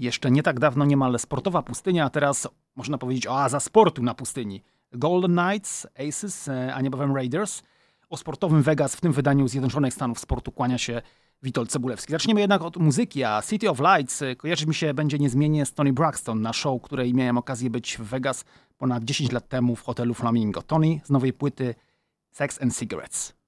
Jeszcze nie tak dawno niemal sportowa pustynia, a teraz można powiedzieć oaza sportu na pustyni. Golden Knights, Aces, e, a niebawem Raiders. O sportowym Vegas w tym wydaniu Zjednoczonych Stanów Sportu kłania się Witold Cebulewski. Zaczniemy jednak od muzyki, a City of Lights e, kojarzyć mi się będzie niezmiennie z Tony Braxton na show, której miałem okazję być w Vegas ponad 10 lat temu w hotelu Flamingo. Tony z nowej płyty Sex and Cigarettes.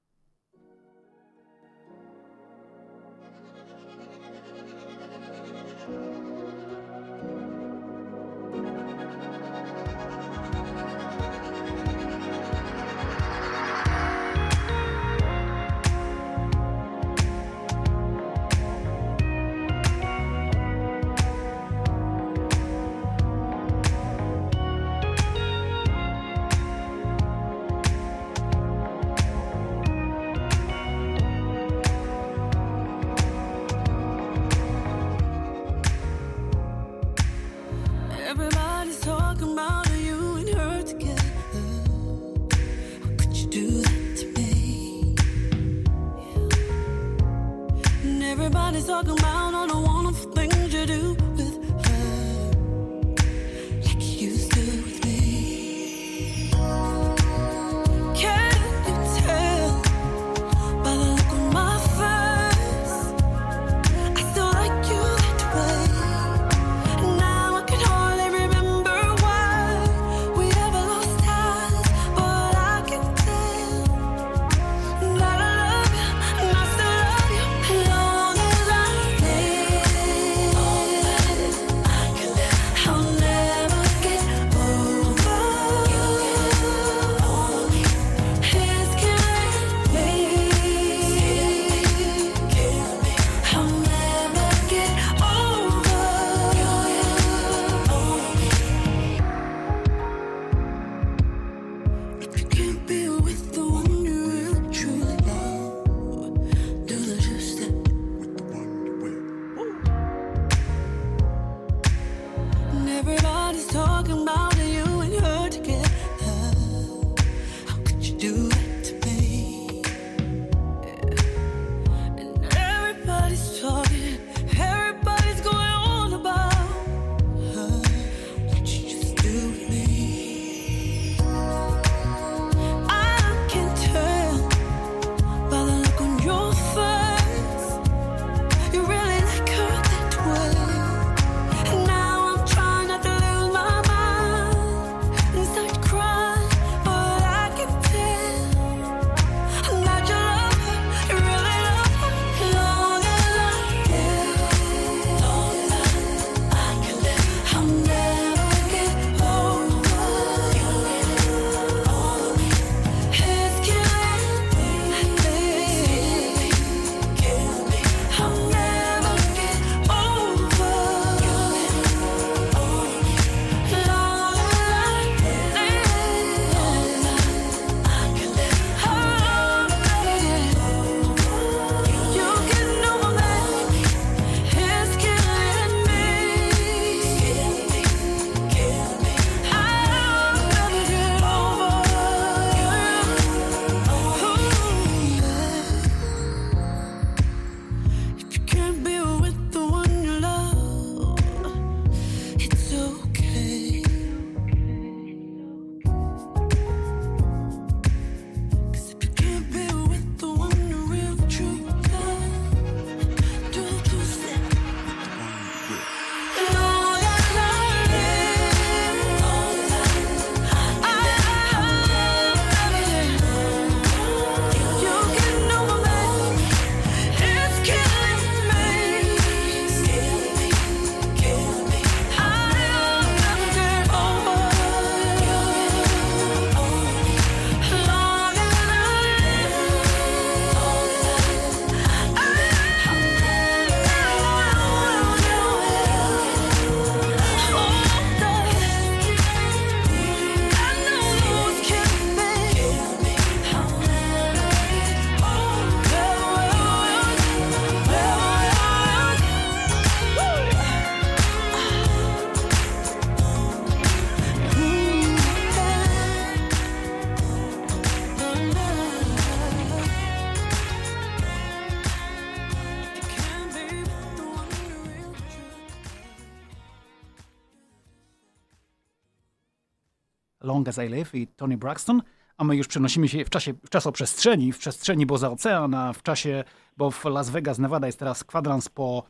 Long as I Live i Tony Braxton, a my już przenosimy się w czasie, w czasoprzestrzeni, w przestrzeni poza ocean, w czasie, bo w Las Vegas, Nevada jest teraz kwadrans po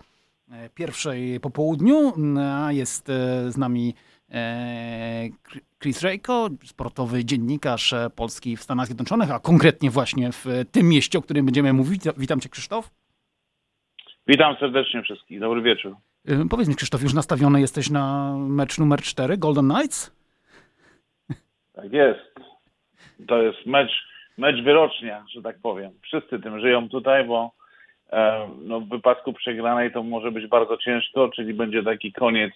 e, pierwszej po południu, a jest z nami Chris Rejko, sportowy dziennikarz polski w Stanach Zjednoczonych, a konkretnie właśnie w tym mieście, o którym będziemy mówić. Witam cię Krzysztof. Witam serdecznie wszystkich. Dobry wieczór. Powiedz mi, Krzysztof, już nastawiony jesteś na mecz numer 4, Golden Knights? Tak jest. To jest mecz, mecz wyrocznia, że tak powiem. Wszyscy tym żyją tutaj, bo e, no, w wypadku przegranej to może być bardzo ciężko, czyli będzie taki koniec,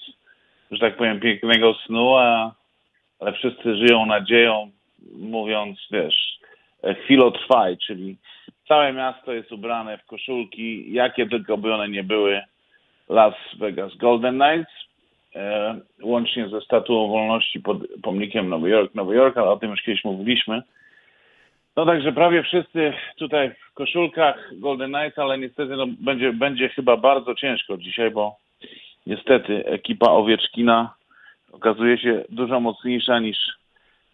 że tak powiem, pięknego snu, a, ale wszyscy żyją nadzieją, mówiąc, wiesz, e, chwilę trwaj, czyli całe miasto jest ubrane w koszulki, jakie tylko by one nie były, Las Vegas Golden Knights, łącznie ze Statuą Wolności pod pomnikiem Nowy Jork, Nowy Jork, ale o tym już kiedyś mówiliśmy. No także prawie wszyscy tutaj w koszulkach Golden Knights, ale niestety no, będzie, będzie chyba bardzo ciężko dzisiaj, bo niestety ekipa Owieczkina okazuje się dużo mocniejsza niż,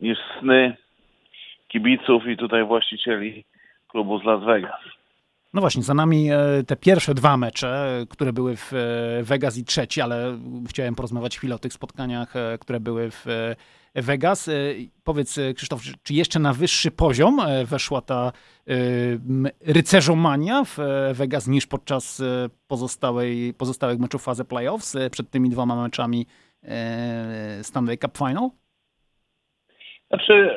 niż sny kibiców i tutaj właścicieli klubu z Las Vegas. No właśnie, za nami e, te pierwsze dwa mecze, które były w e, Vegas i trzeci, ale chciałem porozmawiać chwilę o tych spotkaniach, e, które były w Vegas. Powiedz Krzysztof, czy jeszcze na wyższy poziom weszła ta rycerzomania w Vegas niż podczas pozostałej, pozostałych meczów fazy playoffs przed tymi dwoma meczami Stanley Cup Final? Znaczy,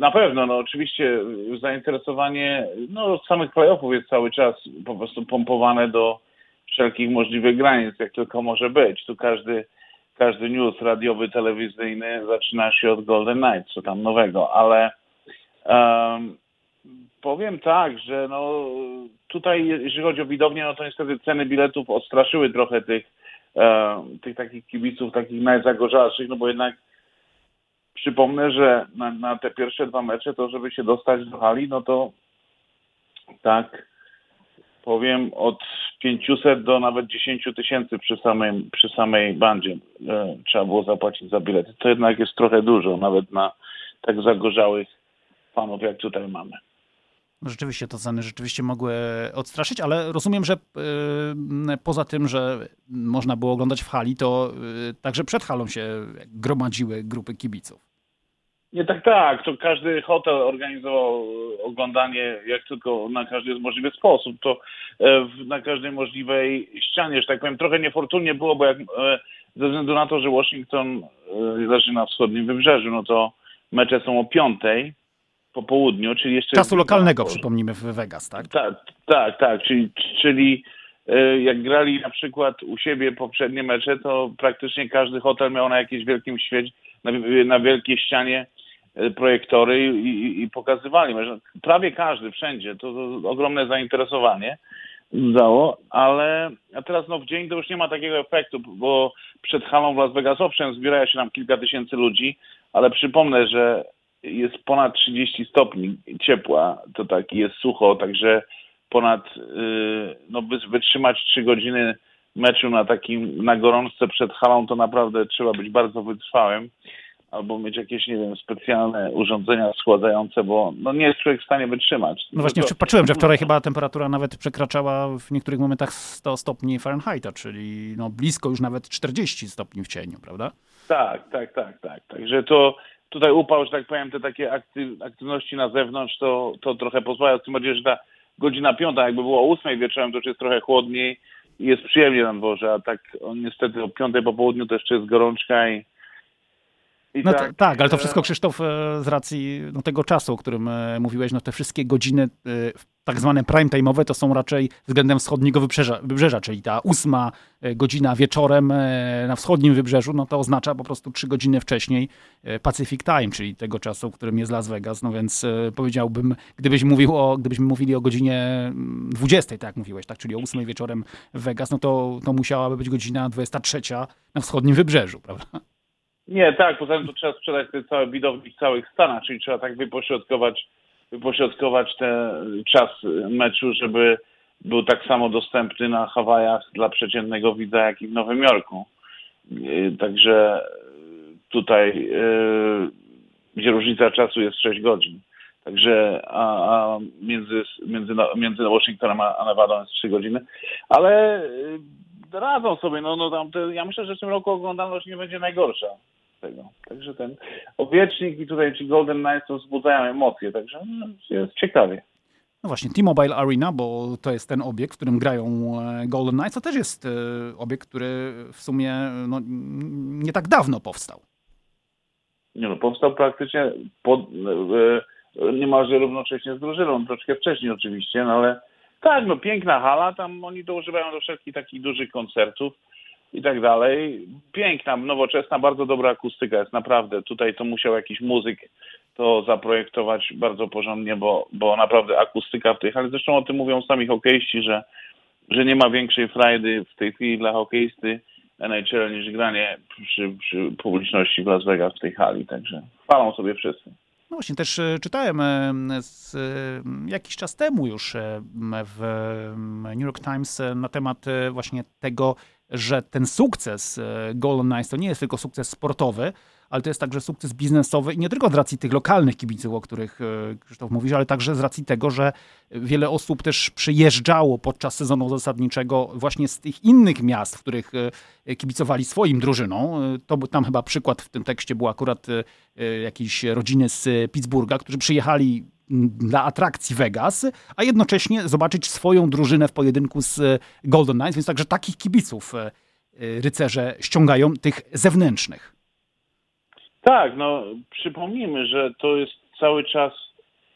na pewno, no oczywiście zainteresowanie no, samych playoffów jest cały czas po prostu pompowane do wszelkich możliwych granic, jak tylko może być. Tu każdy, każdy news radiowy, telewizyjny zaczyna się od Golden Knights, co tam nowego, ale um, powiem tak, że no tutaj jeżeli chodzi o widownię, no to niestety ceny biletów odstraszyły trochę tych, um, tych takich kibiców, takich najzagorzalszych, no bo jednak Przypomnę, że na, na, te pierwsze dwa mecze, to żeby się dostać do hali, no to tak powiem od 500 do nawet 10 tysięcy przy samej, przy samej bandzie e, trzeba było zapłacić za bilety. To jednak jest trochę dużo, nawet na tak zagorzałych fanów, jak tutaj mamy. Rzeczywiście to ceny rzeczywiście mogły odstraszyć, ale rozumiem, że yy, poza tym, że można było oglądać w hali, to yy, także przed halą się gromadziły grupy kibiców. Nie, tak, tak. To każdy hotel organizował oglądanie jak tylko na każdy możliwy sposób. To e, na każdej możliwej ścianie, że tak powiem. Trochę niefortunnie było, bo jak, e, ze względu na to, że Washington e, leży na wschodnim wybrzeżu, no to mecze są o piątej po południu, czyli jeszcze... Czasu lokalnego, przypomnijmy, w Vegas, tak? Tak, tak, tak. Czyli, czyli jak grali na przykład u siebie poprzednie mecze, to praktycznie każdy hotel miał na jakimś wielkim świecie, na, na wielkiej ścianie E, projektory i, i pokazywali. Prawie każdy, wszędzie. To, to ogromne zainteresowanie dało, ale a teraz no w dzień to już nie ma takiego efektu, bo przed halą w Las Vegas owszem zbiera się nam kilka tysięcy ludzi, ale przypomnę, że jest ponad 30 stopni ciepła, to tak jest sucho, także ponad, yy, no by wytrzymać 3 godziny meczu na takim, na gorączce przed halą, to naprawdę trzeba być bardzo wytrwałym albo mieć jakieś, nie wiem, specjalne urządzenia schładzające, bo no nie jest człowiek w stanie wytrzymać. No właśnie, patrzyłem, że wczoraj chyba temperatura nawet przekraczała w niektórych momentach 100 stopni Fahrenheita, czyli no blisko już nawet 40 stopni w cieniu, prawda? Tak, tak, tak, tak. Także to tutaj upał, że tak powiem, te takie aktyw aktywności na zewnątrz, to, to trochę pozwala, tym bardziej, że ta godzina piąta, jakby było o ósmej wieczorem, to już jest trochę chłodniej i jest przyjemnie na dworze, a tak on niestety o piątej po południu to jeszcze jest gorączka i no tak, tak, ale to wszystko e, Krzysztof e, z racji no, tego czasu, o którym e, mówiłeś, no te wszystkie godziny tak zwane prime time'owe to są raczej względem wschodniego wybrzeża, wybrzeża, czyli ta ósma godzina wieczorem na wschodnim wybrzeżu, no to oznacza po prostu trzy godziny wcześniej Pacific Time, czyli tego czasu, w którym jest Las Vegas, no więc powiedziałbym, gdybyś mówił o, gdybyśmy mówili o godzinie 20, tak jak mówiłeś, tak, czyli o ósmej wieczorem w Vegas, no to, to musiałaby być godzina 23 na wschodnim wybrzeżu, prawda? Nie, tak, poza tym to trzeba sprzedać te całe widownie w całych Stanach, czyli trzeba tak wypośrodkować, wypośrodkować ten czas meczu, żeby był tak samo dostępny na Hawajach dla przeciętnego widza, jak i w Nowym Jorku. Także tutaj gdzie różnica czasu jest 6 godzin. Także a, a między, między, między Washingtonem a Nevadą jest 3 godziny. Ale y, radzą sobie, no, no tam te, ja myślę, że w tym roku oglądalność nie będzie najgorsza. Tego. Także ten owiecznik i tutaj ci Golden Knights to wzbudzają emocje, także jest ciekawie. No właśnie, T-Mobile Arena, bo to jest ten obiekt, w którym grają e, Golden Knights, to też jest e, obiekt, który w sumie no, nie tak dawno powstał. Nie no, powstał praktycznie pod, e, niemalże równocześnie z drużyną, troszkę wcześniej oczywiście, no ale tak, no piękna hala, tam oni to używają do wszelkich takich dużych koncertów i tak dalej. Piękna, nowoczesna, bardzo dobra akustyka jest naprawdę. Tutaj to musiał jakiś muzyk to zaprojektować bardzo porządnie, bo, bo naprawdę akustyka w tych, ale zresztą o tym mówią sami hokeiści, że, że nie ma większej frajdy w tej chwili dla hokeisty NHL niż granie przy, przy publiczności w Las Vegas w tej hali, także chwalą sobie wszyscy. No właśnie, też e, czytałem e, z, e, jakiś czas temu już w New York Times na temat właśnie tego, że ten sukces Golden Knights to nie jest tylko sukces sportowy, ale to jest także sukces biznesowy i nie tylko z racji tych lokalnych kibiców, o których e, Krzysztof mówisz, ale także z racji tego, że wiele osób też przyjeżdżało podczas sezonu zasadniczego właśnie z tych innych miast, w których e, kibicowali swoim drużynom. E, to tam chyba przykład w tym tekście był akurat jakiejś rodziny z Pittsburgha, którzy przyjechali dla atrakcji Vegas, a jednocześnie zobaczyć swoją drużynę w pojedynku z Golden Knights, więc także takich kibiców rycerze ściągają, tych zewnętrznych. Tak, no przypomnijmy, że to jest cały czas,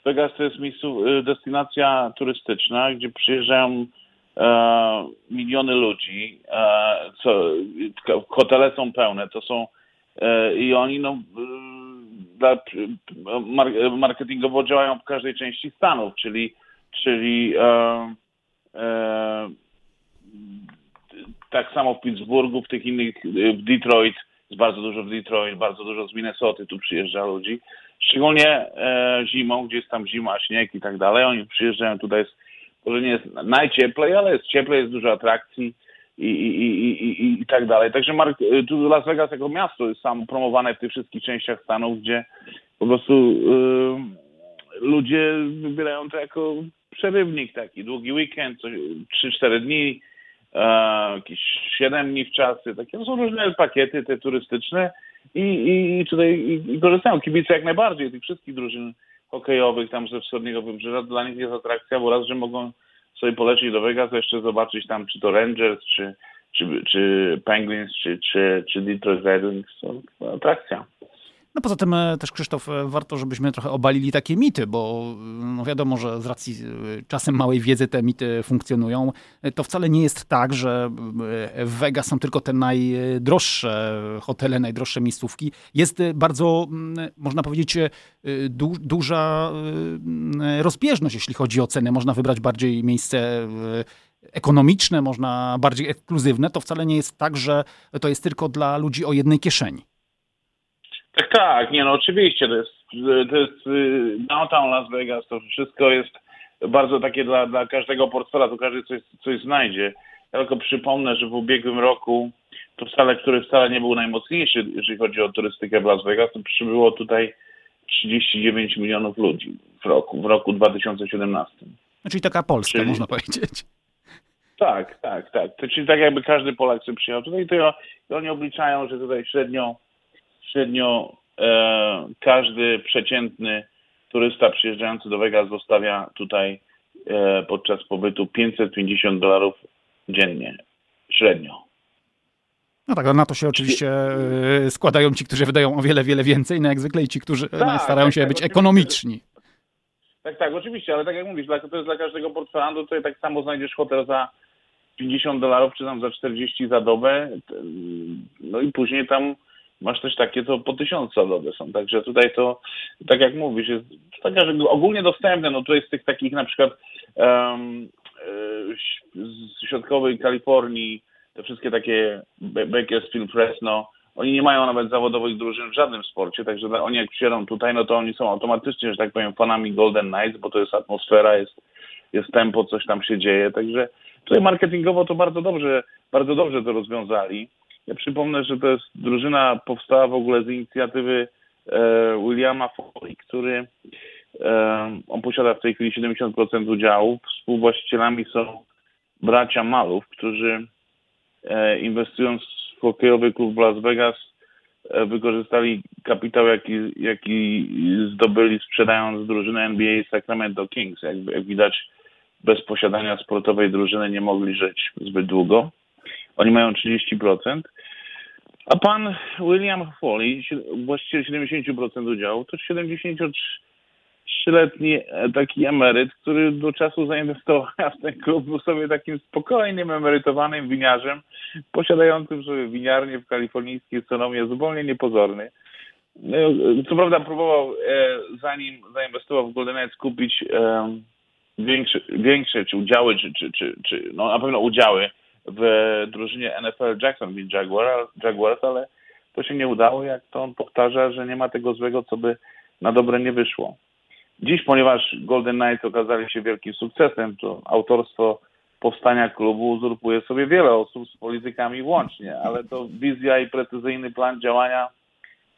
Vegas to jest miejscu, destynacja turystyczna, gdzie przyjeżdżają e, miliony ludzi, e, co, hotele są pełne, to są e, i oni no, marketingowo działają w każdej części Stanów, czyli, czyli e, e, tak samo w Pittsburghu, w tych innych, w Detroit, jest bardzo dużo w Detroit, bardzo dużo z Minnesoty tu przyjeżdża ludzi. Szczególnie e, zimą, gdzie jest tam zima, śnieg i tak dalej. Oni przyjeżdżają tutaj, jest, może nie jest najcieplej, ale jest cieplej, jest dużo atrakcji i, i, i, i, i tak dalej. Także Mark, e, tu Las Vegas jako miasto jest sam promowane w tych wszystkich częściach Stanów, gdzie po prostu e, ludzie wybierają to jako przerywnik taki, długi weekend, 3-4 dni, e, jakieś 7 dni w czasy, takie to są różne pakiety te turystyczne i, i, i tutaj i, i korzystają kibice jak najbardziej tych wszystkich drużyn hokejowych tam ze wschodniego wybrzeża. Dla nich jest atrakcja, bo raz, że mogą sobie polecieć do Vegas, jeszcze zobaczyć tam czy to Rangers, czy, czy, czy Penguins, czy, czy, czy Detroit Red Wings. To atrakcja. No poza tym e, też Krzysztof, e, warto, żebyśmy trochę obalili takie mity, bo no wiadomo, że z racji e, czasem małej wiedzy te mity funkcjonują. To wcale nie jest tak, że w Vegas są tylko te najdroższe hotele, najdroższe miejscówki. Jest bardzo, można powiedzieć, du duża rozbieżność, jeśli chodzi o ceny. Można wybrać bardziej miejsce ekonomiczne, można bardziej ekskluzywne. To wcale nie jest tak, że to jest tylko dla ludzi o jednej kieszeni. Tak, tak, nie no oczywiście, to jest, to jest y, downtown Las Vegas, to wszystko jest bardzo takie dla, dla każdego portfela, to każdy coś, coś znajdzie. Ja tylko przypomnę, że w ubiegłym roku to wcale, który wcale nie był najmocniejszy, jeżeli chodzi o turystykę w Las Vegas, to przybyło tutaj 39 milionów ludzi w roku, w roku 2017. Czyli taka Polska, czyli, można powiedzieć. Tak, tak, tak. Czyli tak jakby każdy Polak sobie przyjechał tutaj, to oni obliczają, że tutaj średnio średnio e, każdy przeciętny turysta przyjeżdżający do Vegas zostawia tutaj e, podczas pobytu 550 dolarów dziennie, średnio. No tak, na to się oczywiście e, składają ci, którzy wydają o wiele, wiele więcej, no jak zwykle i ci, którzy e, tak, starają tak, się tak, być ekonomiczni. Tak, tak, oczywiście, ale tak jak mówisz, to jest dla każdego portfela, no tutaj tak samo znajdziesz hotel za 50 dolarów, czy tam za 40 za dobę, no i później tam masz też takie, to po tysiąc salowe są. Także tutaj to, tak jak mówisz, jest taka, że ogólnie dostępne. No tutaj z tych takich na przykład um, z środkowej Kalifornii, te wszystkie takie Bakersfield, Fresno, oni nie mają nawet zawodowych drużyn w żadnym sporcie, także oni jak przyjadą tutaj, no to oni są automatycznie, że tak powiem, fanami Golden Knights, bo to jest atmosfera, jest, jest tempo, coś tam się dzieje, także tutaj marketingowo to bardzo dobrze, bardzo dobrze to rozwiązali. Ja przypomnę, że to jest drużyna powstała w ogóle z inicjatywy e, Williama Foley, który e, on posiada w tej chwili 70% udziałów. Współwłaścicielami są bracia Malów, którzy e, inwestując w hokejowy klub w Las Vegas wykorzystali kapitał, jaki, jaki zdobyli sprzedając drużynę NBA Sacramento Kings. Jak, jak widać, bez posiadania sportowej drużyny nie mogli żyć zbyt długo. Oni mają 30%. A pan William Foley, właściciel 70% udziału, to 73-letni taki emeryt, który do czasu zainwestowania w ten klub był sobie takim spokojnym, emerytowanym winiarzem, posiadającym sobie winiarnię w kalifornijskiej Sonomie, zupełnie niepozorny. No, co prawda próbował, e, zanim zainwestował w Golden Knights, kupić e, większe, większe czy udziały, czy, czy, czy, czy no na pewno udziały w drużynie NFL Jacksonville Jaguar, Jaguars, ale to się nie udało, jak to on powtarza, że nie ma tego złego, co by na dobre nie wyszło. Dziś, ponieważ Golden Knights okazali się wielkim sukcesem, to autorstwo powstania klubu uzurpuje sobie wiele osób z politykami włącznie, ale to wizja i precyzyjny plan działania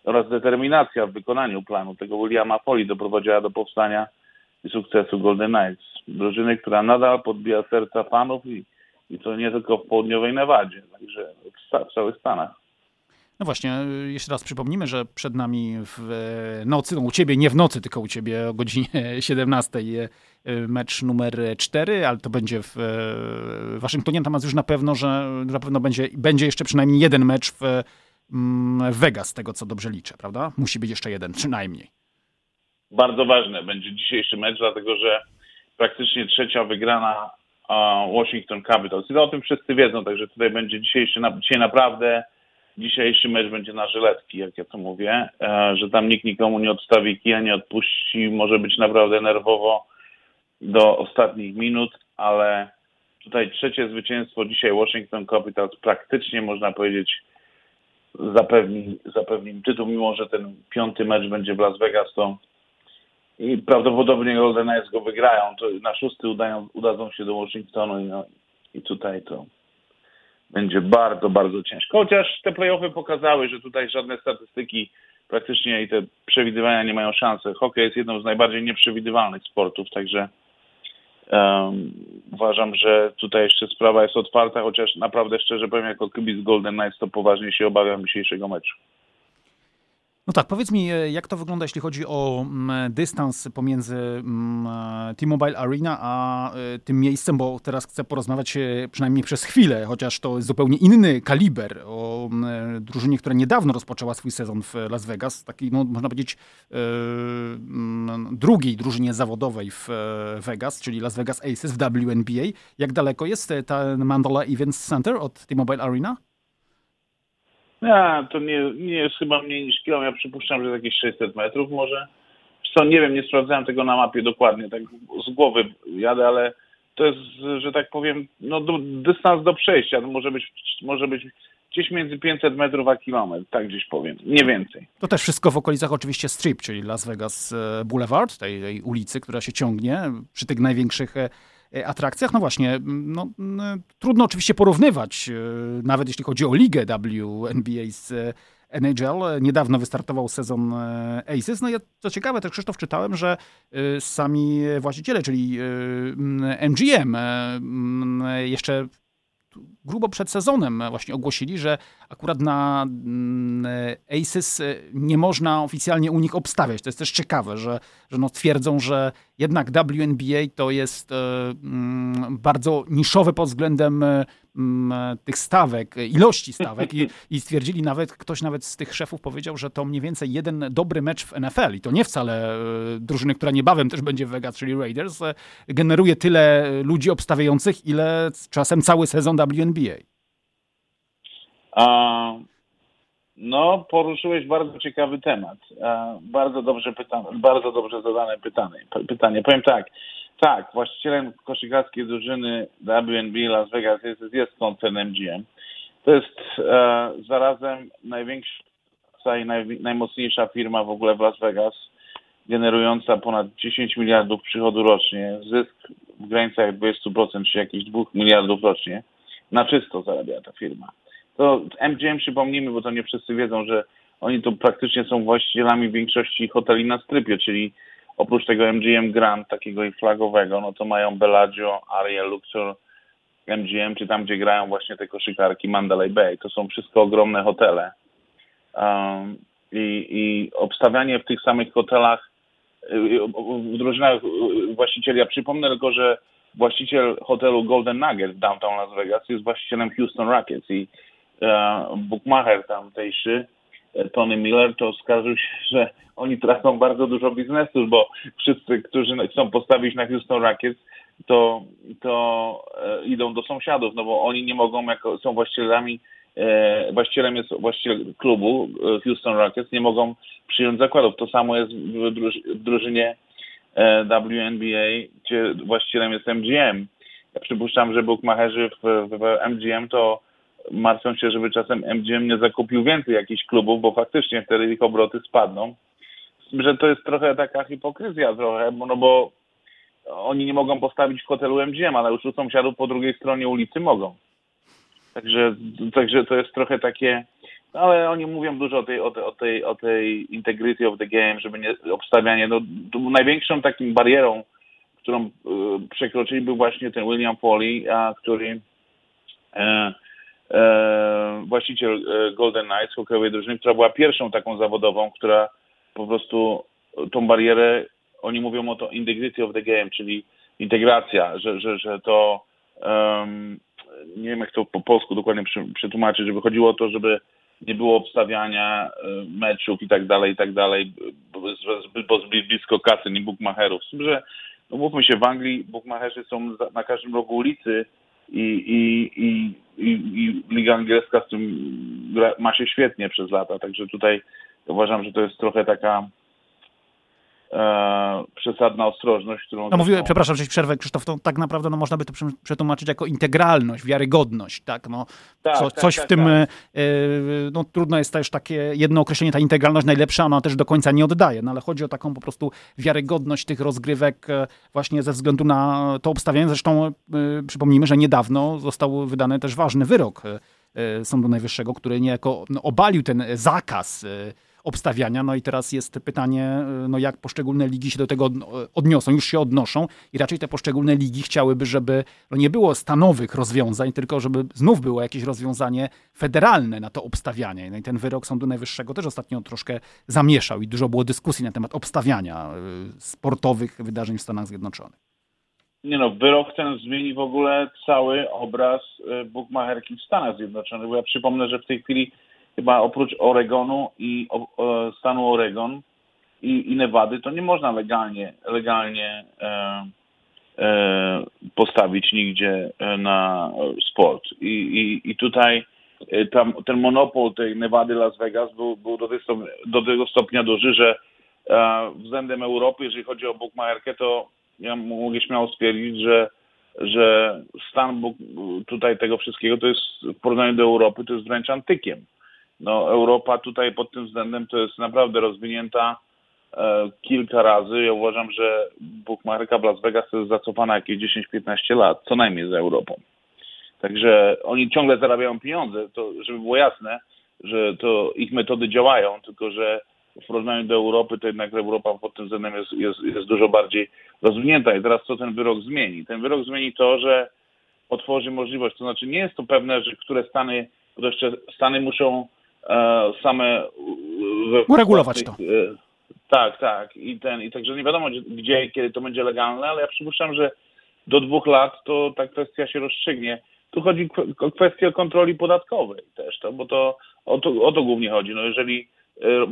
oraz determinacja w wykonaniu planu tego Williama Foley doprowadziła do powstania i sukcesu Golden Knights. Drużyny, która nadal podbija serca fanów i i to nie tylko w południowej Nevadzie, także w całych Stanach. No właśnie, jeszcze raz przypomnimy, że przed nami w nocy, no u ciebie nie w nocy, tylko u ciebie o godzinie 17 mecz numer 4, ale to będzie w Waszyngtonie. Natomiast już na pewno, że na pewno będzie, będzie jeszcze przynajmniej jeden mecz w, mm, Vegas, tego co dobrze liczę, prawda? Musi być jeszcze jeden, przynajmniej. Bardzo ważne będzie dzisiejszy mecz, dlatego że praktycznie trzecia wygrana Washington Capitals. I o tym wszyscy wiedzą, także tutaj będzie dzisiejszy, dzisiaj naprawdę dzisiejszy mecz będzie na żyletki, jak ja to mówię, e, że tam nikt nikomu nie odstawi kija, nie odpuści, może być naprawdę nerwowo do ostatnich minut, ale tutaj trzecie zwycięstwo dzisiaj Washington Capitals praktycznie można powiedzieć zapewni, zapewni tytuł, mimo że ten piąty mecz będzie w Las Vegas, to i prawdopodobnie Golden Knights go wygrają. To na szósty udają, udadzą się do Washingtonu i, no, i tutaj to będzie bardzo, bardzo ciężko. Chociaż te playoffy pokazały, że tutaj żadne statystyki praktycznie i te przewidywania nie mają szansy. Hokej jest jedną z najbardziej nieprzewidywalnych sportów, także um, uważam, że tutaj jeszcze sprawa jest otwarta, chociaż naprawdę szczerze powiem, jako kibic Golden Knights to poważnie się obawiam dzisiejszego meczu. No tak, powiedz mi, e, jak to wygląda, jeśli chodzi o mm, dystans pomiędzy mm, e, T-Mobile Arena a e, tym miejscem, bo teraz chcę porozmawiać przynajmniej przez chwilę, chociaż to jest zupełnie inny kaliber o mm, drużynie, która niedawno rozpoczęła swój sezon w Las Vegas, takiej, no, można powiedzieć, drugiej drużynie zawodowej w Vegas, czyli Las Vegas Aces w WNBA. Jak daleko jest ten Mandala Events Center od T-Mobile Arena? Ja, to nie, nie jest chyba mniej niż kilometr. Ja przypuszczam, że jakieś 600 metrów może. Co, nie wiem, nie sprawdzałem tego na mapie dokładnie, tak z głowy jadę, ale to jest, że tak powiem, no do, dystans do przejścia. To może być, może być gdzieś między 500 metrów a kilometr, tak gdzieś powiem, nie więcej. To też wszystko w okolicach oczywiście Strip, czyli Las Vegas e, Boulevard, tej, tej ulicy, która się ciągnie przy tych największych E, atrakcjach. No właśnie, no, trudno oczywiście porównywać, e, nawet jeśli chodzi o ligę WNBA z e, NHL. Niedawno wystartował sezon Aces. No i co ciekawe, też Krzysztof czytałem, że sami właściciele, czyli MGM jeszcze grubo przed sezonem właśnie ogłosili, że akurat na Aces nie można oficjalnie u nich obstawiać. To jest też ciekawe, że, że no twierdzą, że jednak WNBA to jest e, mm, bardzo niszowe pod względem e, mm, tych stawek, ilości stawek i, i stwierdzili nawet, ktoś nawet z tych szefów powiedział, że to mniej więcej jeden dobry mecz w NFL i to nie wcale e, drużyny, która niebawem też będzie w Vegas, czyli Raiders, generuje tyle ludzi obstawiających, ile czasem cały sezon WNBA. A, no, poruszyłeś bardzo ciekawy temat. Bardzo dobrze pytane, bardzo dobrze zadane pytanie. pytanie. Powiem tak, tak, właścicielem koszykarskiej drużyny WNB Las Vegas jest, jest koncern MGM. To jest e, zarazem największa i naj, najmocniejsza firma w ogóle w Las Vegas, generująca ponad 10 miliardów przychodu rocznie, zysk w granicach 20% czy jakichś 2 miliardów rocznie. Na czysto zarabia ta firma. To MGM przypomnijmy, bo to nie wszyscy wiedzą, że oni to praktycznie są właścicielami większości hoteli na strypie, czyli oprócz tego MGM Grand, takiego i flagowego, no to mają Bellagio, Ariel, Luxor, MGM, czy tam, gdzie grają właśnie te koszykarki Mandalay Bay. To są wszystko ogromne hotele. Um, i, I obstawianie w tych samych hotelach, y, w drużynach właścicieli, ja przypomnę tylko, że właściciel hotelu Golden Nugget w downtown Las Vegas jest właścicielem Houston Rockets i bookmacher tamtejszy, e, Tony Miller, to skarżył się, że oni tracą bardzo dużo biznesu, bo wszyscy, którzy chcą postawić na Houston Rockets, to, to e, idą do sąsiadów, no bo oni nie mogą, jako są właścicielami, e, właścicielem jest właściciel klubu e, Houston Rockets, nie mogą przyjąć zakładów. To samo jest w, druż w drużynie e, WNBA, gdzie właścicielem jest MGM. Ja przypuszczam, że bookmacherzy w, w MGM to martwią się, żeby czasem MGM nie zakupił więcej jakichś klubów, bo faktycznie wtedy ich obroty spadną. Że to jest trochę taka hipokryzja trochę, no bo oni nie mogą postawić w hotelu MGM, ale już u sąsiadów po drugiej stronie ulicy mogą. Także, także to jest trochę takie, no ale oni mówią dużo o tej, o tej, o tej, o tej integrity of the game, żeby nie, obstawianie, no największą takim barierą, którą y, przekroczyli był właśnie ten William Foley, a, który e, właściciel e, Golden Knights, hokejowej drużyny, która była pierwszą taką zawodową, która po prostu tą barierę oni mówią o to integrity of the game, czyli integracja, że, że, że to um, nie wiem jak to po polsku dokładnie przetłumaczyć, żeby chodziło o to, żeby nie było obstawiania e, meczów i tak dalej, i tak dalej, bo zbyt blisko kasy, nie tym, że no mówmy się, w Anglii bookmacherzy są na każdym rogu ulicy i, i, i, i, Liga Angielska z tym ma się świetnie przez lata, także tutaj uważam, że to jest trochę taka e, przesadna ostrożność, którą... No mówiłem, przepraszam, że przerwę, Krzysztof, to tak naprawdę no, można by to przetłumaczyć jako integralność, wiarygodność, tak? No, tak, co, tak coś tak, w tym, tak. E, no trudno jest też takie jedno określenie, ta integralność najlepsza, ona też do końca nie oddaje, no ale chodzi o taką po prostu wiarygodność tych rozgrywek e, właśnie ze względu na to obstawianie. Zresztą e, przypomnijmy, że niedawno został wydany też ważny wyrok Sądu Najwyższego, który niejako no, obalił ten zakaz obstawiania. No i teraz jest pytanie, no jak poszczególne ligi się do tego odniosą, już się odnoszą i raczej te poszczególne ligi chciałyby, żeby no nie było stanowych rozwiązań, tylko żeby znów było jakieś rozwiązanie federalne na to obstawianie. No i ten wyrok Sądu Najwyższego też ostatnio troszkę zamieszał i dużo było dyskusji na temat obstawiania y, sportowych wydarzeń w Stanach Zjednoczonych. Nie no, wyrok ten zmieni w ogóle cały obraz bukmacherki w Stanach Zjednoczonych, bo ja przypomnę, że w tej chwili chyba oprócz Oregonu i o, stanu Oregon i, i Nevady, to nie można legalnie, legalnie e, e, postawić nigdzie e, na sport. I, i, i tutaj e, tam, ten monopol tej Nevady Las Vegas był, był do, tego, do tego stopnia duży, że e, względem Europy, jeżeli chodzi o bookmacherkę, to ja mogę śmiało stwierdzić, że że stan tutaj tego wszystkiego to jest w porównaniu do Europy to jest wręcz antykiem no, Europa tutaj pod tym względem to jest naprawdę rozwinięta e, kilka razy. Ja uważam, że bookmacherka w Las Vegas jest zacofana jakieś 10-15 lat, co najmniej za Europą. Także oni ciągle zarabiają pieniądze, to żeby było jasne, że to ich metody działają, tylko że w porównaniu do Europy, to jednak Europa pod tym względem jest, jest, jest dużo bardziej rozwinięta. I teraz co ten wyrok zmieni? Ten wyrok zmieni to, że otworzy możliwość, to znaczy nie jest to pewne, że które Stany, to jeszcze Stany muszą same... Uregulować to. E, tak, tak. I, ten, I także nie wiadomo, gdzie kiedy to będzie legalne, ale ja przypuszczam, że do dwóch lat to ta kwestia się rozstrzygnie. Tu chodzi o kwestię kontroli podatkowej też, to, bo to o, to o to głównie chodzi. No jeżeli, e,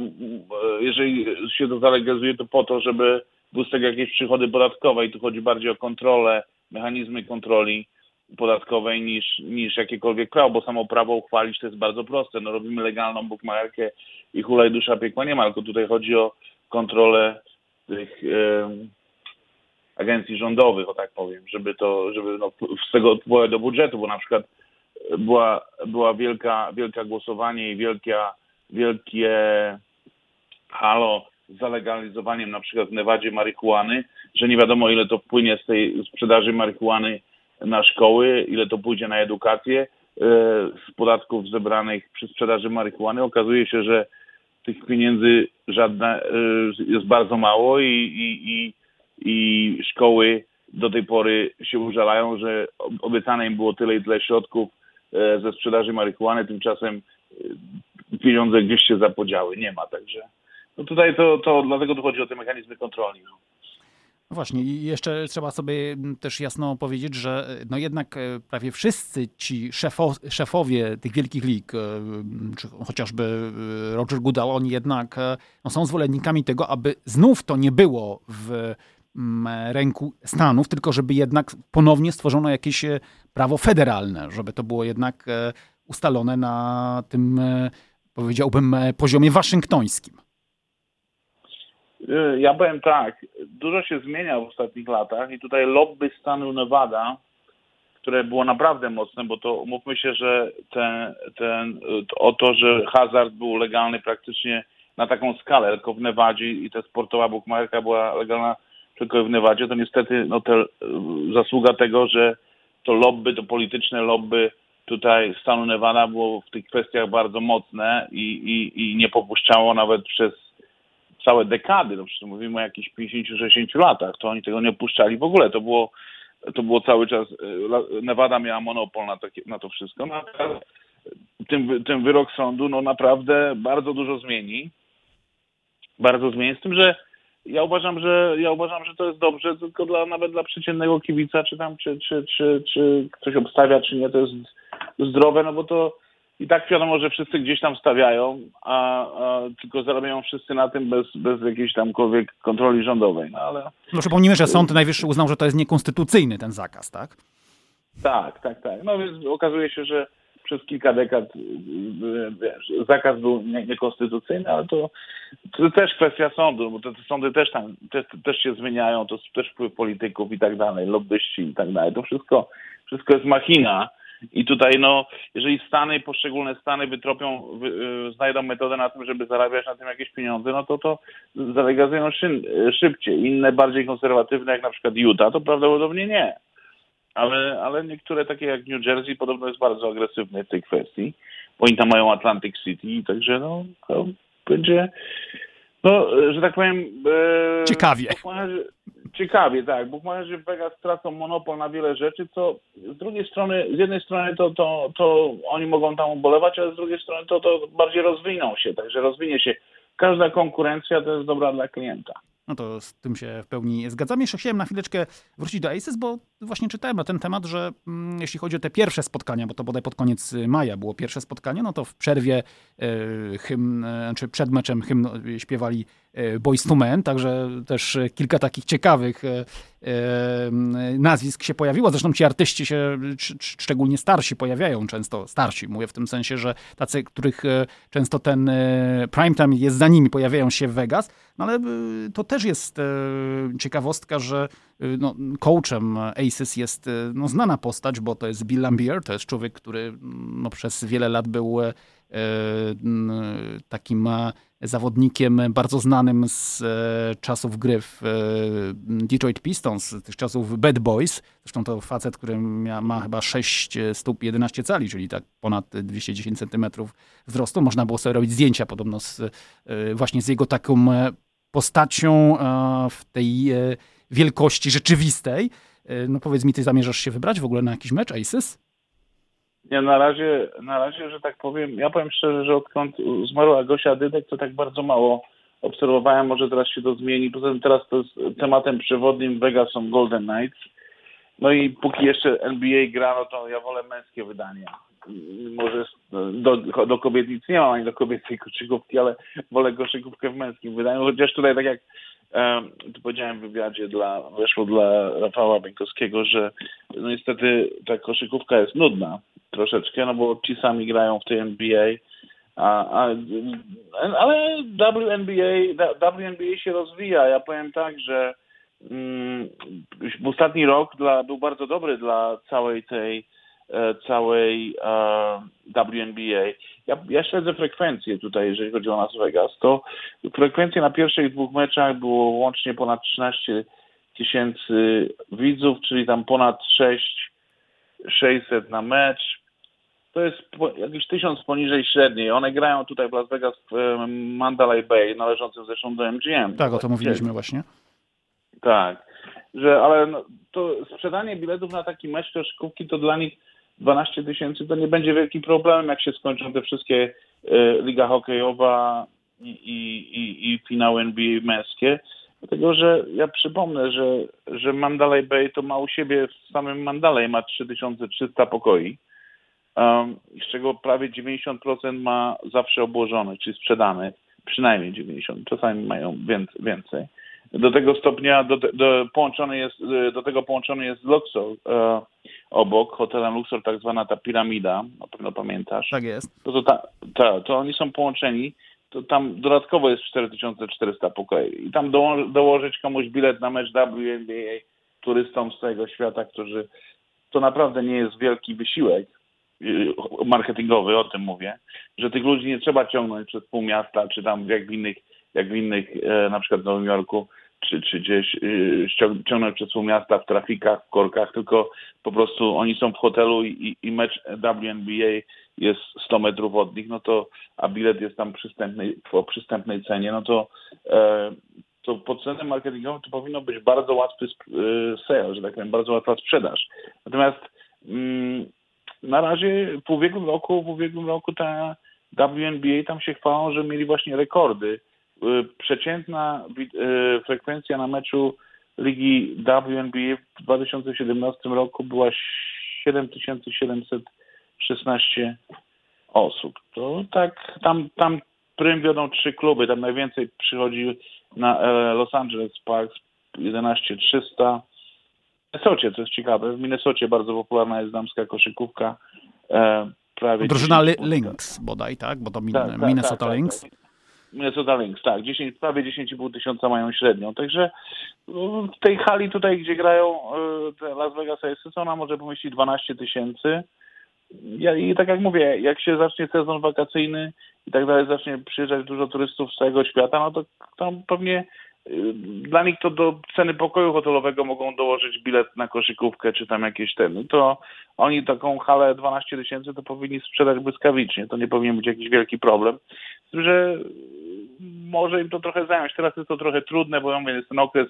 jeżeli się to zalegalizuje, to po to, żeby były z tego jakieś przychody podatkowe i tu chodzi bardziej o kontrolę, mechanizmy kontroli podatkowej niż, niż jakiekolwiek prawo, bo samo prawo uchwalić to jest bardzo proste. No robimy legalną bukmacherkę i hulaj dusza piekła nie ma, tylko tutaj chodzi o kontrolę tych e, agencji rządowych, o tak powiem, żeby to, żeby no, z tego wpływać do budżetu, bo na przykład była, była wielka, wielka głosowanie i wielkia, wielkie halo z zalegalizowaniem na przykład w Nevadzie marihuany, że nie wiadomo ile to wpłynie z tej sprzedaży marihuany na szkoły, ile to pójdzie na edukację e, z podatków zebranych przy sprzedaży marihuany. Okazuje się, że tych pieniędzy żadne, jest bardzo mało i, i, i, i szkoły do tej pory się użalają, że obiecane im było tyle i tyle środków ze sprzedaży marihuany, tymczasem pieniądze gdzieś się zapodziały. Nie ma, także no tutaj to, to dlatego dochodzi o te mechanizmy kontroli. Właśnie, i jeszcze trzeba sobie też jasno powiedzieć, że e, no jednak e, prawie wszyscy ci szefo, szefowie tych wielkich lig, e, czy chociażby Roger Goodall, oni jednak no są zwolennikami tego, aby znów to nie było w ręku Stanów, tylko żeby jednak ponownie stworzono jakieś prawo federalne, żeby to było jednak ustalone na tym, powiedziałbym, poziomie waszyngtońskim. Y, ja powiem tak, dużo się zmienia w ostatnich latach i tutaj lobby stanu Nevada, które było naprawdę mocne, bo to mówmy się, że ten, ten, o to, że hazard był legalny praktycznie na taką skalę, tylko w Nevadzie i ta sportowa bukmacherka była legalna tylko w Nevadzie, to niestety no, te, y, zasługa tego, że to lobby, to polityczne lobby tutaj stanu Nevada było w tych kwestiach bardzo mocne i, i, i nie popuszczało nawet przez całe dekady, no przecież mówimy o jakichś 50-60 latach, to oni tego nie opuszczali w ogóle. To było, to było cały czas, e, Nevada miała monopol na, takie, na to wszystko. No, ten, ten wyrok sądu no naprawdę bardzo dużo zmieni. Bardzo zmieni. Z tym, że ja uważam, że ja uważam, że to jest dobrze tylko dla nawet dla przeciętnego kibica, czy tam, czy, czy, czy, czy ktoś obstawia, czy nie, to jest zdrowe, no bo to i tak wiadomo, że wszyscy gdzieś tam stawiają, a, a, tylko zarabiają wszyscy na tym bez, bez jakiejś tamkolwiek kontroli rządowej. No, ale... no przypomnijmy, że Sąd Najwyższy uznał, że to jest niekonstytucyjny ten zakaz, tak? Tak, tak, tak. No więc okazuje się, że przez kilka dekad wiesz, zakaz był nie, niekonstytucyjny, ale to, to też kwestia sądu, bo te, te sądy też tam też, też się zmieniają, to też wpływ polityków i tak dalej, lobbyści i tak dalej. To wszystko, wszystko jest machina i tutaj, no, jeżeli Stany, poszczególne Stany wytropią, wy, y, znajdą metodę na tym, żeby zarabiać na tym jakieś pieniądze, no to to zalegalizują szybciej. Inne, bardziej konserwatywne, jak na przykład Utah, to prawdopodobnie nie. Ale, ale niektóre takie jak New Jersey podobno jest bardzo agresywne w tej kwestii, bo oni tam mają Atlantic City, także no, to będzie, no, że tak powiem... E, Ciekawie ciekawie, tak. Bukmacherzy w Vegas tracą monopol na wiele rzeczy, co z drugiej strony, z jednej strony to, to, to oni mogą tam ubolewać, ale z drugiej strony to, to bardziej rozwiną się, także rozwinie się. Każda konkurencja to jest dobra dla klienta. No to z tym się w pełni zgadzam. Jeszcze chciałem na chwileczkę wrócić do Aces, bo właśnie czytałem na ten temat, że mm, jeśli chodzi o te pierwsze spotkania, bo to bodaj pod koniec maja było pierwsze spotkanie, no to w przerwie e, hymn, e, czy przed meczem hymn śpiewali e, Boys to Men, także też kilka takich ciekawych e, e, nazwisk się pojawiło. Zresztą ci artyści się, szczególnie starsi, pojawiają często, starsi, mówię w tym sensie, że tacy, których e, często ten primetime jest za nimi, pojawiają się w Vegas, no ale to też jest ciekawostka, że no, coachem Aces jest no, znana postać, bo to jest Bill Lambier, to jest człowiek, który no, przez wiele lat był e, takim zawodnikiem bardzo znanym z e, czasów gry w e, Detroit Pistons, z tych czasów Bad Boys. Zresztą to facet, który ma, ma chyba 6 stóp 11 cali, czyli tak ponad 210 centymetrów wzrostu. Można było sobie robić zdjęcia podobno z, właśnie z jego taką postacią w tej wielkości rzeczywistej. E, no powiedz mi, ty zamierzasz się wybrać w ogóle na jakiś mecz Aces? Nie, na razie, na razie, że tak powiem, ja powiem szczerze, że odkąd zmarła Gosia Dydek, to tak bardzo mało obserwowałem, może teraz się to zmieni. Poza tym teraz to jest tematem przewodnim Vegas są Golden Knights. No i póki jeszcze NBA gra, no to ja wolę męskie wydania. Może do, do kobiet nic nie mam, ani do kobiecej koszykówki, ale wolę koszykówkę w męskim wydaniu, chociaż tutaj tak jak tu powiedziałem w wywiadzie dla, weszło dla Rafała Bieńkowskiego, że no niestety ta koszykówka jest nudna troszeczkę, no bo ci sami grają w tej NBA, a, a, ale WNBA, WNBA się rozwija. Ja powiem tak, że mm, ostatni rok dla, był bardzo dobry dla całej tej całej e, WNBA. Ja, ja śledzę frekwencję tutaj, jeżeli chodzi o Las Vegas, to frekwencja na pierwszych dwóch meczach było łącznie ponad 13 tysięcy widzów, czyli tam ponad 6 600 na mecz. to jest jakiś tysiąc poniżej średniej. One grają tutaj w Las Vegas w Mandalay Bay, należącym zresztą do MGM. Tak, o to mówiliśmy właśnie. Tak, że ale no, to sprzedanie biletów na taki mecz koszykówki to dla nich 12 tysięcy to nie będzie wielkim problemem, jak się skończą te wszystkie y, liga hokejowa i, i, i finały NBA męskie. Dlatego, że ja przypomnę, że, że Mandalay Bay to ma u siebie w samym Mandalay ma 3300 pokoi, um, z czego prawie 90% ma zawsze obłożone, czyli sprzedane, przynajmniej 90, czasami mają więcej. Do tego stopnia do, do, połączony jest, do tego połączony jest Luxor e, obok, hotelem Luxor, tak zwana ta piramida, na pewno pamiętasz. Tak jest. To, to, ta, ta, to oni są połączeni to tam dodatkowo jest 4400 pokoi. I tam doło dołożyć komuś bilet na mecz WNBA turystom z całego świata, którzy to naprawdę nie jest wielki wysiłek y, marketingowy, o tym mówię, że tych ludzi nie trzeba ciągnąć przez pół miasta, czy tam jak w innych, jak w innych e, na przykład w Nowym Jorku, czy, czy gdzieś y, ciągnąć przez pół miasta w trafikach, w korkach, tylko po prostu oni są w hotelu i, i mecz WNBA jest 100 metrów od nich, no to, a bilet jest tam przystępny, po przystępnej cenie, no to, e, to pod względem marketingowym to powinno być bardzo łatwy e, sale, że tak powiem, bardzo łatwa sprzedaż. Natomiast mm, na razie w ubiegłym roku, w ubiegłym roku ta WNBA tam się chwalą, że mieli właśnie rekordy. E, przeciętna e, frekwencja na meczu ligi WNBA w 2017 roku była 7700 16 osób. To tak, tam, tam prym wiodą trzy kluby, tam najwięcej przychodzi na e, Los Angeles Sparks 11300. W Minnesocie, co jest ciekawe, w Minnesocie bardzo popularna jest damska koszykówka. E, prawie Drużyna Lynx bodaj, tak? Bo to min tak, tak, Minnesota tak, tak, Lynx. Minnesota Lynx, tak. 10, prawie 10,5 tysiąca mają średnią. Także w tej hali tutaj, gdzie grają e, Las Vegas Aces, ona może pomieścić 12 tysięcy I tak jak mówię, jak się zacznie sezon wakacyjny i tak dalej, zacznie przyjeżdżać dużo turystów z całego świata, no to tam pewnie dla nich to do ceny pokoju hotelowego mogą dołożyć bilet na koszykówkę czy tam jakieś ten. No to oni taką halę 12 tysięcy to powinni sprzedać błyskawicznie. To nie powinien być jakiś wielki problem. Z tym, że może im to trochę zająć. Teraz jest to trochę trudne, bo ja mówię, jest ten okres,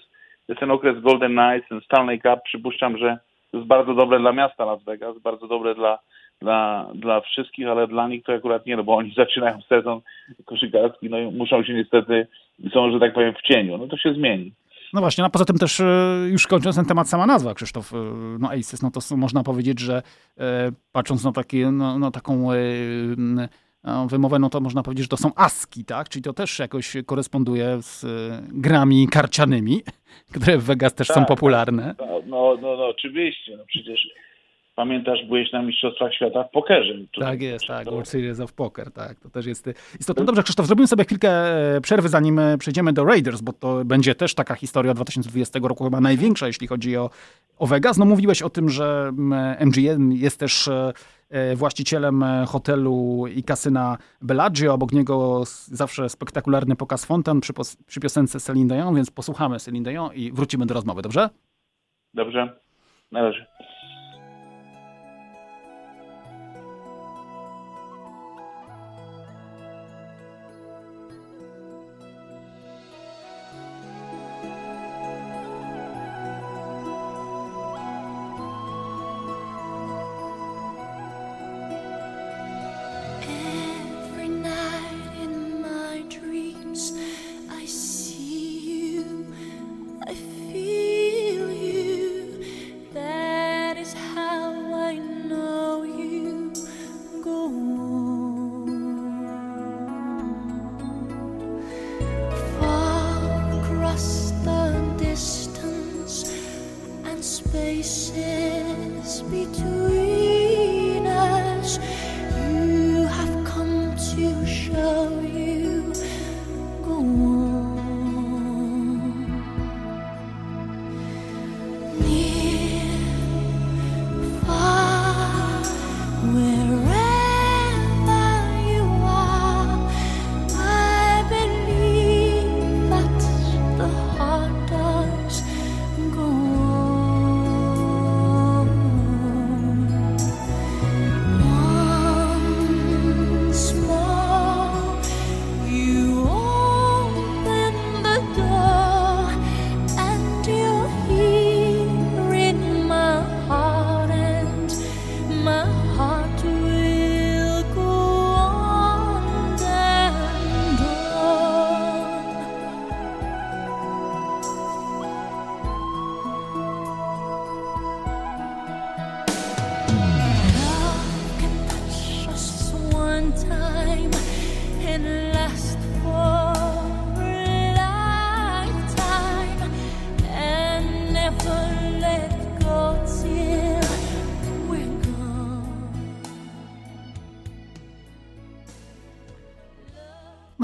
jest ten okres Golden Knights, ten Stanley Cup. Przypuszczam, że to jest bardzo dobre dla miasta Las Vegas, bardzo dobre dla dla, dla wszystkich, ale dla nich to akurat nie, no bo oni zaczynają sezon koszykarski, no i muszą się niestety, są, że tak powiem, w cieniu. No to się zmieni. No właśnie, a poza tym też e, już kończąc ten temat, sama nazwa Krzysztof, e, no Aces, no to można powiedzieć, że e, patrząc na, takie, no, no taką wymowę, no to można powiedzieć, że to są aski, tak? Czyli to też jakoś koresponduje z grami karcianymi, które w Vegas też tak, są popularne. Tak, no, no, no, oczywiście, no przecież Pamiętasz, byłeś na Mistrzostwach Świata w pokerze. Tak jest, tak, World Series of Poker, tak, to też jest istotne. Dobrze, Krzysztof, zrobimy sobie chwilkę e, przerwy, zanim e, przejdziemy do Raiders, bo to będzie też taka historia 2020 roku, chyba największa, jeśli chodzi o, o Vegas. No mówiłeś o tym, że MGM jest też e, właścicielem hotelu i kasyna Bellagio, obok niego zawsze spektakularny pokaz fontan przy, przy piosence Celine Dion, więc posłuchamy Celine Dion i wrócimy do rozmowy, dobrze? Dobrze, na razie.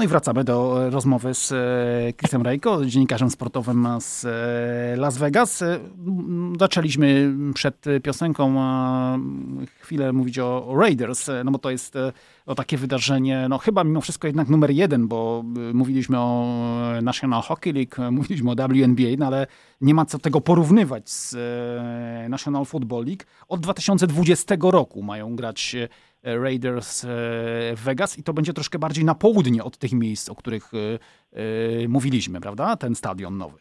No i wracamy do rozmowy z e, Chrisem Rejko, dziennikarzem sportowym z e, Las Vegas. E, zaczęliśmy przed piosenką chwilę mówić o Raiders, no bo to jest o takie wydarzenie, no chyba mimo wszystko jednak numer jeden, bo mówiliśmy o National Hockey League, mówiliśmy o WNBA, no ale nie ma co tego porównywać z National Football League. Od 2020 roku mają grać Raiders e, w Vegas i to będzie troszkę bardziej na południe od tych miejsc, o których e, e, mówiliśmy, prawda? Ten stadion nowy.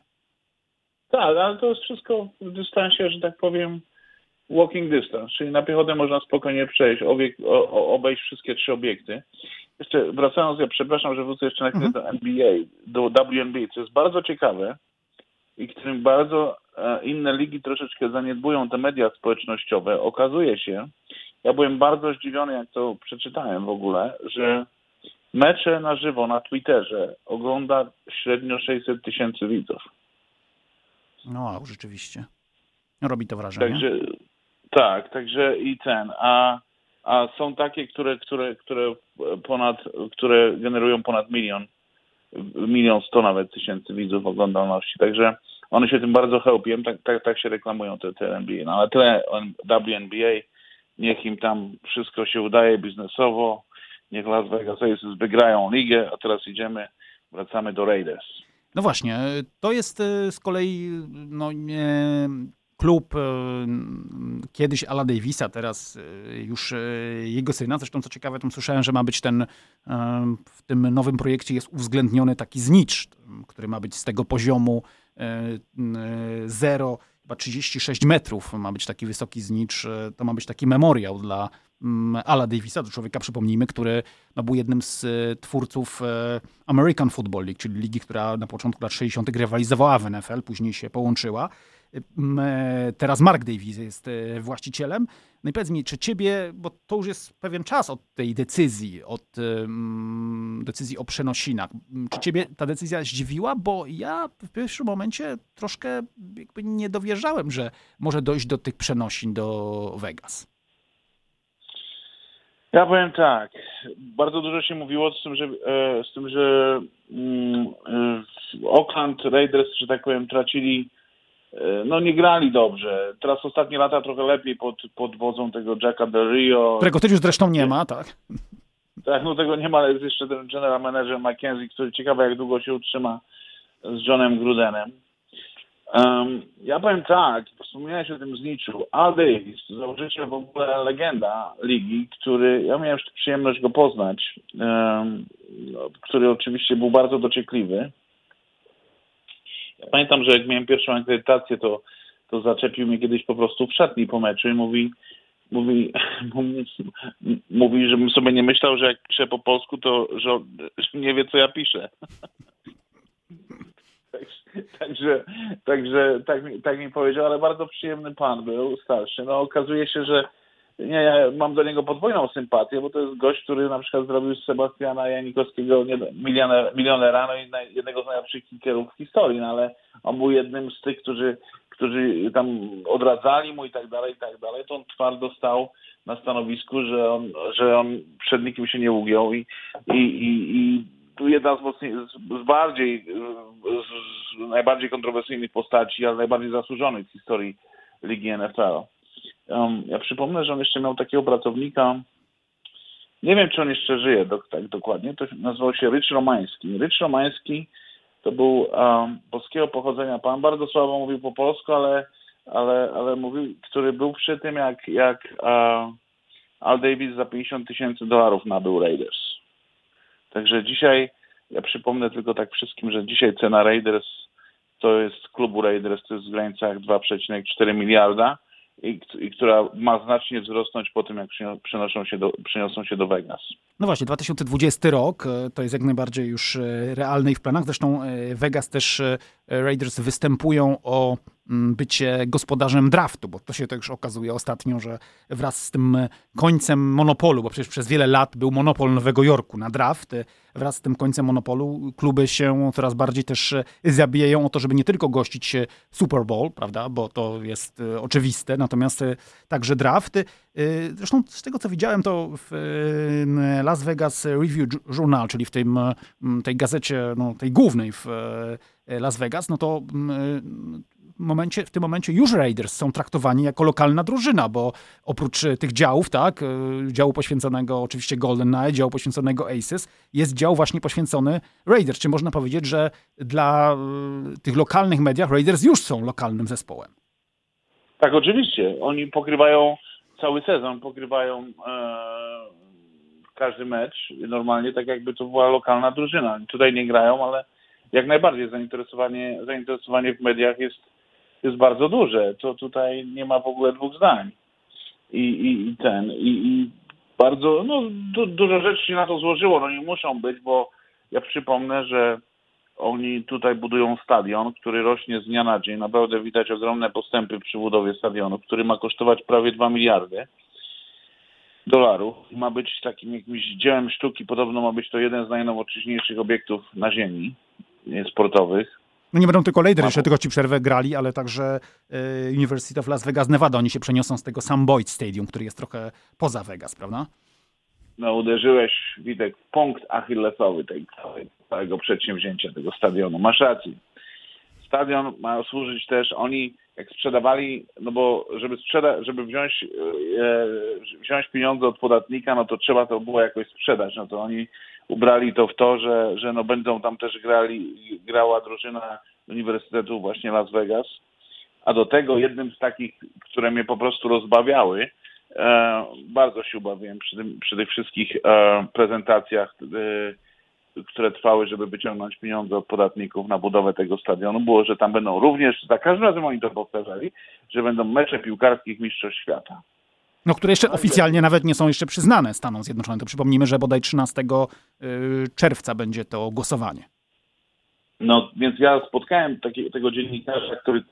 Tak, ale to jest wszystko w dystansie, że tak powiem, walking distance, czyli na piechotę można spokojnie przejść, obiekt, o, obejść wszystkie trzy obiekty. Jeszcze wracając, ja przepraszam, że wrócę jeszcze na chwilę mhm. do NBA, do WNBA, co jest bardzo ciekawe i którym bardzo inne ligi troszeczkę zaniedbują te media społecznościowe. Okazuje się, ja byłem bardzo zdziwiony, jak to przeczytałem w ogóle, że mecze na żywo na Twitterze ogląda średnio 600 tysięcy widzów. No, wow, rzeczywiście. Robi to wrażenie. Także, tak, także i ten. A, a są takie, które, które, które ponad, które generują ponad milion, milion sto nawet tysięcy widzów oglądalności. Także one się tym bardzo chełpią, tak, tak, tak się reklamują te, te NBA. No ale tyle WNBA niech im tam wszystko się udaje biznesowo, niech Las Vegas Aces wygrają ligę, a teraz idziemy, wracamy do Raiders. No właśnie, to jest e, z kolei no, nie, klub e, kiedyś Ala Davisa, teraz e, już jego syna. Zresztą co ciekawe, tam słyszałem, że ma być ten, w tym nowym projekcie jest uwzględniony taki znicz, który ma być z tego poziomu zero chyba 36 metrów ma być taki wysoki znicz. E, to ma być taki memoriał dla mm, Ala Davisa, do człowieka, przypomnijmy, który no, był jednym z e, twórców e, American Football League, czyli ligi, która na początku lat 60. rywalizowała w NFL, później się połączyła. Teraz Mark Davis jest właścicielem. No i powiedz mi, czy ciebie, bo to już jest pewien czas od tej decyzji, od decyzji o przenosinach, czy ciebie ta decyzja zdziwiła? Bo ja w pierwszym momencie troszkę jakby nie dowierzałem, że może dojść do tych przenosin do Vegas. Ja powiem tak. Bardzo dużo się mówiło z tym, że, e, z tym, że e, Oakland Raiders, że tak powiem, tracili E, no nie grali dobrze. Teraz ostatnie lata trochę lepiej pod, pod wodzą tego Jacka Del Rio. Którego też już zresztą nie ma, tak? Tak, no tego nie ma, ale jest jeszcze ten general manager McKenzie, który ciekawe jak długo się utrzyma z Johnem Grudenem. Um, ja powiem tak, wspomniałeś o tym zniczu. Al Davis, założyciel w ogóle legenda ligi, który, ja miałem przyjemność go poznać, um, który oczywiście był bardzo dociekliwy. Pamiętam, że jak miałem pierwszą akredytację, to, to zaczepił mnie kiedyś po prostu w szatni po meczu i mówi, mówi, mówi, żebym sobie nie myślał, że jak piszę po polsku, to że, że nie wie, co ja piszę. Także, także tak, tak mi powiedział, ale bardzo przyjemny pan był, starszy. No okazuje się, że nie, mam do niego podwójną sympatię, bo to jest gość, który na przykład zrobił z Sebastiana Janikowskiego milioner, milionera, no i jednego z najlepszych kickerów w historii, no ale on był jednym z tych, którzy, którzy tam odradzali mu i tak dalej, i tak dalej, to on twardo stał na stanowisku, że on, że on przed nikim się nie ugiął i, i, i, i tu jedna z, mocniej, z bardziej, z najbardziej kontrowersyjnych postaci, ale najbardziej zasłużonych w historii Ligi NFL. Ja przypomnę, że on jeszcze miał takiego pracownika, nie wiem, czy on jeszcze żyje do, tak dokładnie, to nazywał się Rich Romański. Rich Romański to był um, polskiego pochodzenia pan, bardzo słabo mówił po polsku, ale, ale, ale mówił, który był przy tym, jak, jak uh, Al Davis za 50 tysięcy dolarów nabył Raiders. Także dzisiaj, ja przypomnę tylko tak wszystkim, że dzisiaj cena Raiders to jest klubu Raiders, to jest w granicach 2,4 miliarda i, i, która ma znacznie wzrosnąć po tym, jak przenoszą się do, się do Vegas. No właśnie, 2020 rok e, to jest jak najbardziej już e, realny w planach. Zresztą e, Vegas też Raiders występują o bycie gospodarzem draftu, bo to się też okazuje ostatnio, że wraz z tym końcem monopolu, bo przecież przez wiele lat był monopol Nowego Jorku na draft, wraz z tym końcem monopolu kluby się coraz bardziej też zabijają o to, żeby nie tylko gościć Super Bowl, prawda, bo to jest oczywiste, natomiast także draft. Zresztą z tego, co widziałem, to w Las Vegas Review Journal, czyli w tym, tej gazecie, no, tej głównej w Las Vegas, no to momencie, w tym momencie już Raiders są traktowani jako lokalna drużyna, bo oprócz e, tych działów, tak, e, działu poświęconego oczywiście Golden Knight, działu poświęconego Aces, jest dział właśnie poświęcony Raiders. Czy można powiedzieć, że dla e, tych lokalnych mediach Raiders już są lokalnym zespołem? Tak, oczywiście. Oni pokrywają cały sezon, pokrywają e, każdy mecz normalnie, tak jakby to była lokalna drużyna. Tutaj nie grają, ale jak najbardziej zainteresowanie, zainteresowanie w mediach jest jest bardzo duże. To tutaj nie ma w ogóle dwóch zdań. I, i, i ten, i, i bardzo, no du, dużo rzeczy się na to złożyło, no nie muszą być, bo ja przypomnę, że oni tutaj budują stadion, który rośnie z dnia na dzień. Naprawdę widać ogromne postępy przy budowie stadionu, który ma kosztować prawie 2 miliardy dolarów. Ma być takim jakimś dziełem sztuki. Podobno ma być to jeden z najnowocześniejszych obiektów na ziemi sportowych. No nie będą tylko Raiders, jeszcze tylko ci przerwę grali, ale także y, University of Las Vegas, Nevada. Oni się przeniosą z tego Sam Boyd Stadium, który jest trochę poza Vegas, prawda? No uderzyłeś, Witek, w punkt achillesowy tej całego przedsięwzięcia, tego stadionu. Masz rację. Stadion ma służyć też, oni jak sprzedawali, no bo żeby sprzedać, żeby wziąć, e, wziąć pieniądze od podatnika, no to trzeba to było jakoś sprzedać. No to oni ubrali to w to, że, że no będą tam też grali, grała drużyna Uniwersytetu właśnie Las Vegas. A do tego jednym z takich, które mnie po prostu rozbawiały, e, bardzo się ubawiłem przy, tym, przy tych wszystkich e, prezentacjach, e, które trwały, żeby wyciągnąć pieniądze od podatników na budowę tego stadionu, było, że tam będą również, za każdym razem oni to powtarzali, że będą mecze piłkarskich mistrzostw świata. No, które jeszcze oficjalnie nawet nie są jeszcze przyznane Stanom Zjednoczonym. To przypomnijmy, że bodaj 13 y, czerwca będzie to głosowanie. No, więc ja spotkałem taki, tego dziennikarza, który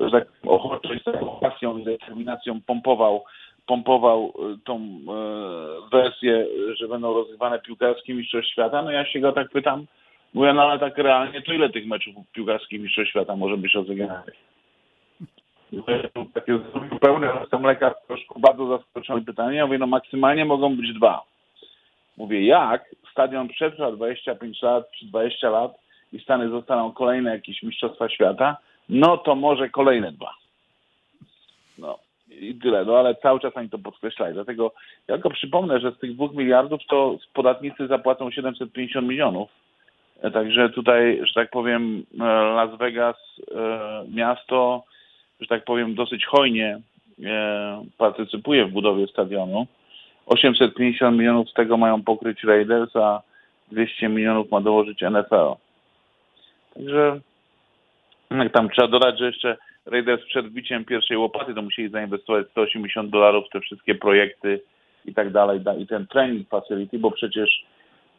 że tak ochoczo z taką pasją i determinacją pompował, pompował y, tą e, wersję, że będą rozgrywane piłkarskie mistrzostw świata. No ja się go tak pytam, mówię, no ale tak realnie, to ile tych meczów piłkarskich mistrzostw świata może być rozegranych? Takie zupełne, ale sam lekarz troszkę bardzo zaskoczony pytanie. Ja mówię, no maksymalnie mogą być dwa. Mówię, jak stadion przetrwa 25 lat czy 20 lat i Stany zostaną kolejne jakieś mistrzostwa świata, no to może kolejne dwa. No i tyle, no ale cały czas oni to podkreślają. Dlatego ja tylko przypomnę, że z tych dwóch miliardów to podatnicy zapłacą 750 milionów. Także tutaj, że tak powiem, Las Vegas, e, miasto, że tak powiem, dosyć hojnie e, partycypuje w budowie stadionu. 850 milionów z tego mają pokryć Raiders, a 200 milionów ma dołożyć NFL. Także tam trzeba dodać, że jeszcze Raiders przed wbiciem pierwszej łopaty to musieli zainwestować 180 dolarów w te wszystkie projekty i tak dalej, i ten training facility, bo przecież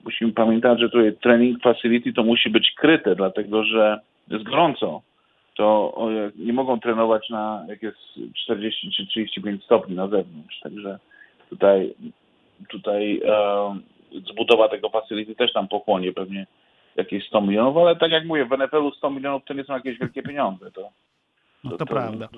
musimy pamiętać, że tutaj training facility to musi być kryte, dlatego że jest gorąco to nie mogą trenować na jak jest 40 czy 35 stopni na zewnątrz. Także tutaj, tutaj e, zbudowa tego facility też tam pochłonie pewnie jakieś 100 milionów, ale tak jak mówię, w NFL-u 100 milionów to nie są jakieś wielkie pieniądze. To, no to, to, prawda.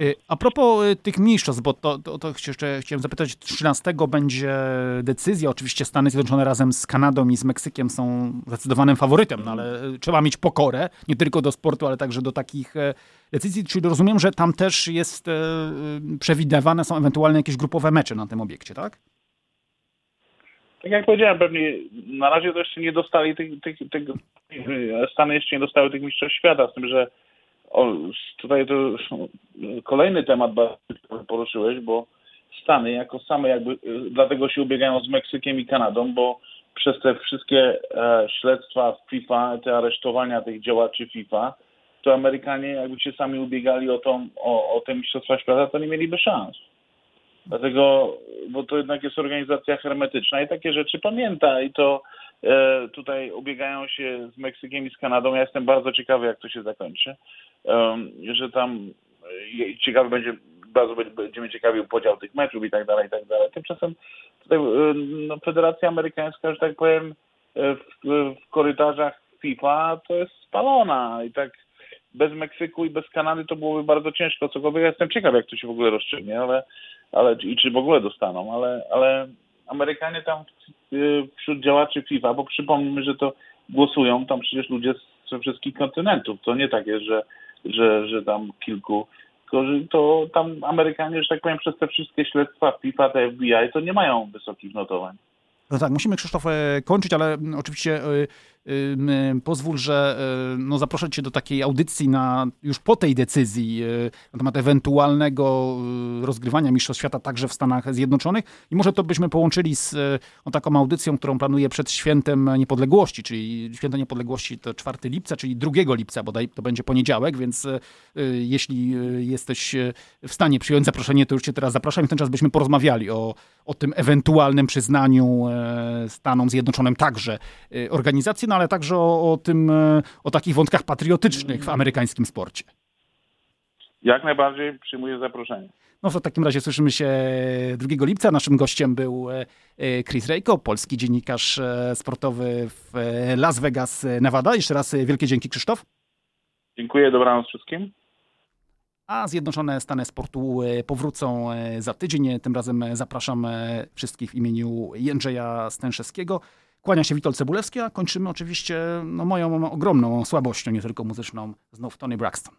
Y, a propos y, tych mistrzostw, bo to, to, to jeszcze chciałem zapytać, 13 będzie decyzja. Oczywiście Stany Zjednoczone razem z Kanadą i z Meksykiem są zdecydowanym faworytem, no ale y, trzeba mieć pokorę, nie tylko do sportu, ale także do takich decyzji. Czyli rozumiem, że tam też jest przewidywane są ewentualne jakieś grupowe mecze na tym obiekcie, tak? Tak jak powiedziałem, pewnie na razie to jeszcze nie dostali tych, tych, tych Stany jeszcze nie dostały tych mistrzostw świata, z tym, że o, tutaj to kolejny temat poruszyłeś, bo Stany jako same jakby, y, dlatego się ubiegają z Meksykiem i Kanadą, bo przez te wszystkie e, śledztwa FIFA, te aresztowania tych działaczy FIFA, to Amerykanie jakby się sami ubiegali o, tą, o, o te Mistrzostwa Świata, to nie mieliby szans. Dlatego, bo to jednak jest organizacja hermetyczna i takie rzeczy pamięta i to e, tutaj ubiegają się z Meksykiem i z Kanadą. Ja jestem bardzo ciekawy, jak to się zakończy. Że tam ciekawy będzie, bardzo będziemy ciekawi podział tych meczów i tak dalej, i tak dalej. Tymczasem tutaj no, Federacja Amerykańska, że tak powiem, w, w korytarzach FIFA to jest spalona i tak bez Meksyku i bez Kanady to byłoby bardzo ciężko. Cokolwiek ja jestem ciekaw, jak to się w ogóle rozstrzygnie, ale, ale i czy w ogóle dostaną, ale, ale Amerykanie tam wśród działaczy FIFA, bo przypomnijmy, że to głosują tam przecież ludzie ze wszystkich kontynentów. To nie tak jest, że, że, że tam kilku, to tam Amerykanie, że tak powiem, przez te wszystkie śledztwa FIFA, te FBI, to nie mają wysokich notowań. No tak, musimy Krzysztof kończyć, ale oczywiście pozwól, że no, zaproszę cię do takiej audycji na, już po tej decyzji na temat ewentualnego rozgrywania Mistrzostw Świata także w Stanach Zjednoczonych. I może to byśmy połączyli z no, taką audycją, którą planuję przed Świętem Niepodległości, czyli Święto Niepodległości to 4 lipca, czyli 2 lipca bodaj to będzie poniedziałek, więc jeśli jesteś w stanie przyjąć zaproszenie, to już cię teraz zapraszam. I w ten czas byśmy porozmawiali o, o tym ewentualnym przyznaniu Stanom Zjednoczonym także organizacji, no ale także o, o tym, e, o takich wątkach patriotycznych w amerykańskim sporcie. Jak najbardziej przyjmuję zaproszenie. No w takim razie słyszymy się 2 lipca. Naszym gościem był e, e, Chris Rejko, polski dziennikarz sportowy w Las Vegas, Nevada. Jeszcze raz wielkie dzięki Krzysztof. Dziękuję, dobranoc wszystkim. A Zjednoczone Stany Sportu powrócą za tydzień. Tym razem zapraszam wszystkich w imieniu Jędrzeja Stęszewskiego. Kłania się Witold Cebulewski, a kończymy oczywiście no, moją ogromną słabością, nie tylko muzyczną, znów Tony Braxton.